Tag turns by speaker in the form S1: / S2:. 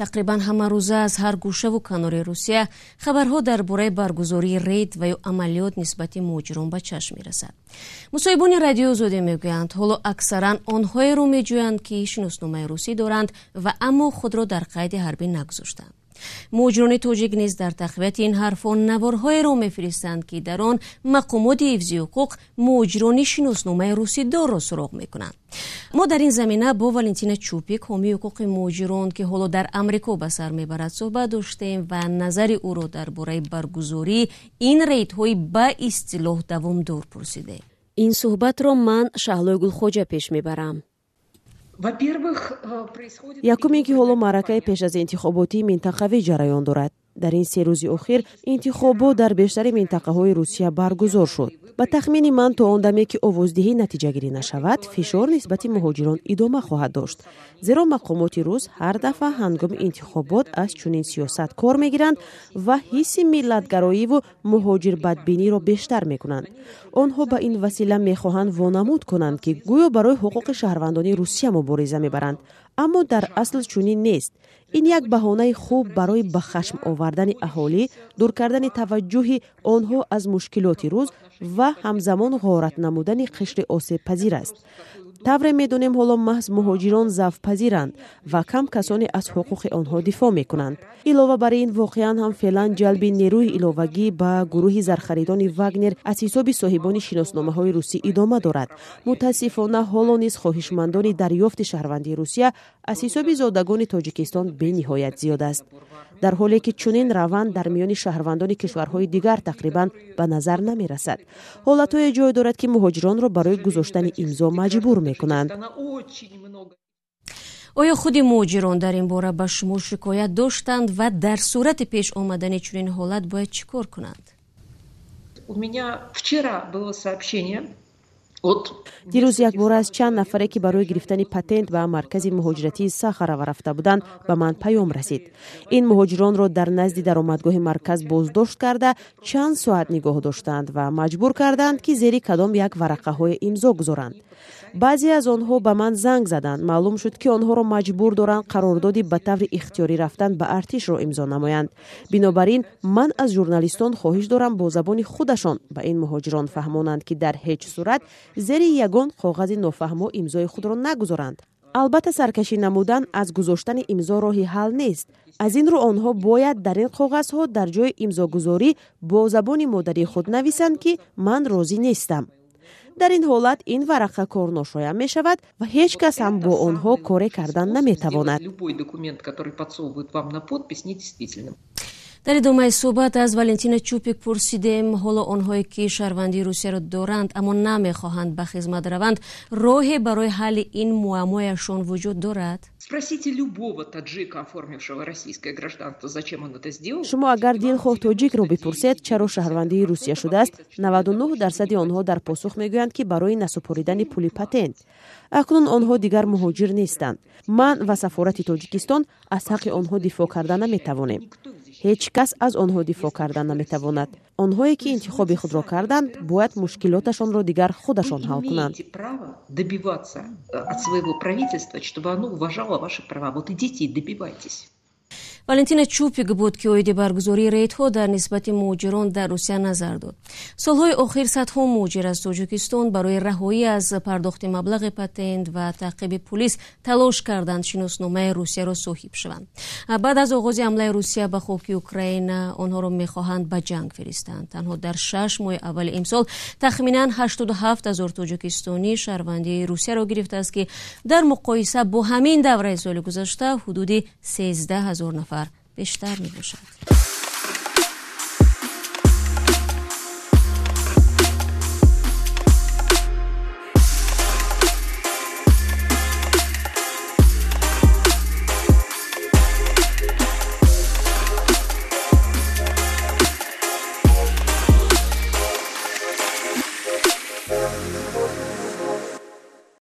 S1: тақрибан ҳамарӯза аз ҳар гӯшаву канори русия хабарҳо дар бораи баргузории рейд ва ё амалиёт нисбати муҳоҷирон ба чашм мерасад. Мусоҳибони радио зоде мегӯянд. Ҳоло аксаран онҳоеро меҷӯянд ки шиносномаи русӣ доранд ва аммо худро дар қайди ҳарбӣ нагузоштанд муҳоҷирони тоҷик низ дар тақвияти ин ҳарфон наворҳоеро мефиристанд ки дар он мақомоти ҳифзи ҳуқуқ муҳоҷирони шиносномаи русидорро суроғ мекунанд. Мо дар ин замина бо валентина чупик ҳомии ҳуқуқи муҳоҷирон ки ҳоло дар амрико ба сар мебарад суҳбат доштем ва назари ӯро дар бораи баргузории ин рейдҳои ба истилоҳ давомдор пурсидем ин суҳбатро ман шаҳлои гулхоҷа пеш мебарам
S2: якуме ки ҳоло маъракаи пеш аз интихоботии минтақавӣ ҷараён дорад дар ин се рӯзи охир интихобот дар бештари минтақаҳои русия баргузор шуд. Ба тахмини ман то он даме ки овоздиҳӣ натиҷагирӣ нашавад фишор нисбати муҳоҷирон идома хоҳад дошт. Зеро мақомоти рус ҳар дафъа ҳангоми интихобот аз чунин сиёсат кор мегиранд ва ҳисси миллатгароиву муҳоҷирбадбиниро бештар мекунанд. Онҳо ба ин васила мехоҳанд вонамуд конанд ки гӯё барои ҳуқуқи шаҳрвандони русия мубориза мебаранд. Аммо дар асл чунин нест ин як баҳонаи хуб барои ба хашм овардани аҳолӣ дур кардани таваҷҷӯҳи онҳо аз мушкилоти рӯз ва ҳамзамон ғорат намудани қишри осебпазир аст тавре медонем ҳоло маҳз муҳоҷирон завпазиранд ва кам касоне аз ҳуқуқи онҳо дифоъ мекунанд. Илова бар ин воқеан ҳам феълан ҷалби нерӯи иловагӣ ба гурӯҳи зархаридони вагнер аз ҳисоби соҳибони шиносномаҳои русӣ идома дорад. Мутаассифона ҳоло низ хоҳишмандони дарёфти шаҳрвандии русия аз ҳисоби зодагони тоҷикистон бениҳоят зиёд аст дар ҳоле ки чунин раванд дар миёни шаҳрвандони кишварҳои дигар тақрибан ба назар намерасад. Ҳолатҳое ҷой дорад ки муҳоҷиронро барои гузоштани имзо маҷбур мекунанд.
S1: Оё худи муҳоҷирон дар ин бора ба шумо шикоят доштанд ва дар сурати пеш омадани чунин ҳолат бояд чӣ кор кунанд?
S3: У меня вчера было сообщение
S2: дирӯз якбора аз чанд нафаре ки барои гирифтани патент ба маркази муҳоҷиратии сахарова рафта буданд ба ман паём расид. Ин муҳоҷиронро дар назди даромадгоҳи марказ боздошт карда чанд соат нигоҳ доштанд ва маҷбур карданд ки зери кадом як варақаҳое имзо гузоранд. Баъзе аз онҳо ба ман занг заданд. Маълум шуд ки онҳоро маҷбур доранд қарордоди ба таври ихтиёрӣ рафтан ба артишро имзо намоянд. Бинобар ин ман аз журналистон хоҳиш дорам бо забони худашон. Ба ин муҳоҷирон фаҳмонанд ки дар ҳеҷ сурат зери ягон коғази нофаҳмо имзои худро нагузоранд. Албатта саркашӣ намудан аз гузоштани имзо роҳи ҳал нест. Аз ин рӯ онҳо бояд дар ин коғазҳо дар ҷои имзогузорӣ бо забони модарии худ нависанд ки ман розӣ нестам. Дар ин ҳолат ин варақа корношоя мешавад ва ҳеҷ кас ҳам бо онҳо коре кардан наметавонад
S1: дар идомаи суҳбат аз валентина чупик пурсидем ҳоло онҳое ки шаҳрвандии русияро доранд аммо намехоҳанд ба хизмат раванд. Роҳе барои ҳалли ин муаммояшон вуҷуд дорад?
S2: Шумо агар дилхоҳ тоҷикро бипурсед чаро шаҳрвандии русия шудааст 99 дарсади онҳо дар посух мегӯянд ки барои насупоридани пули патент. Акнун онҳо дигар муҳоҷир нестанд. Ман ва сафорати тоҷикистон аз ҳаққи онҳо дифоъ карда наметавонем ҳеҷ кас аз онҳо дифоъ карда наметавонад онҳое ки интихоби худро карданд бояд мушкилоташонро дигар худашон ҳал кунанд
S3: добиваться от своего правительства чтобы оно уважало ваши права. Вот идите и добивайтесь
S1: валентина чупик буд ки оиди баргузории рейдҳо дар нисбати муҳоҷирон дар русия назар дод. Солҳои охир садҳо муҳоҷир аз тоҷикистон барои раҳоӣ аз пардохти маблағи патент ва таъқиби пулис талош карданд шиносномаи русияро соҳиб шаванд. Баъд аз оғози ҳамлаи русия ба хоки украина онҳоро мехоҳанд ба ҷанг фиристанд. Танҳо дар шаш моҳи аввали имсол тахминан ҳаштоду ҳафт ҳазор тоҷикистонӣ шаҳрвандии русияро гирифтааст ки дар муқоиса бо ҳамин давраи соли гузашта ҳудуди сездаҳ ҳазор нафар бештар мебошад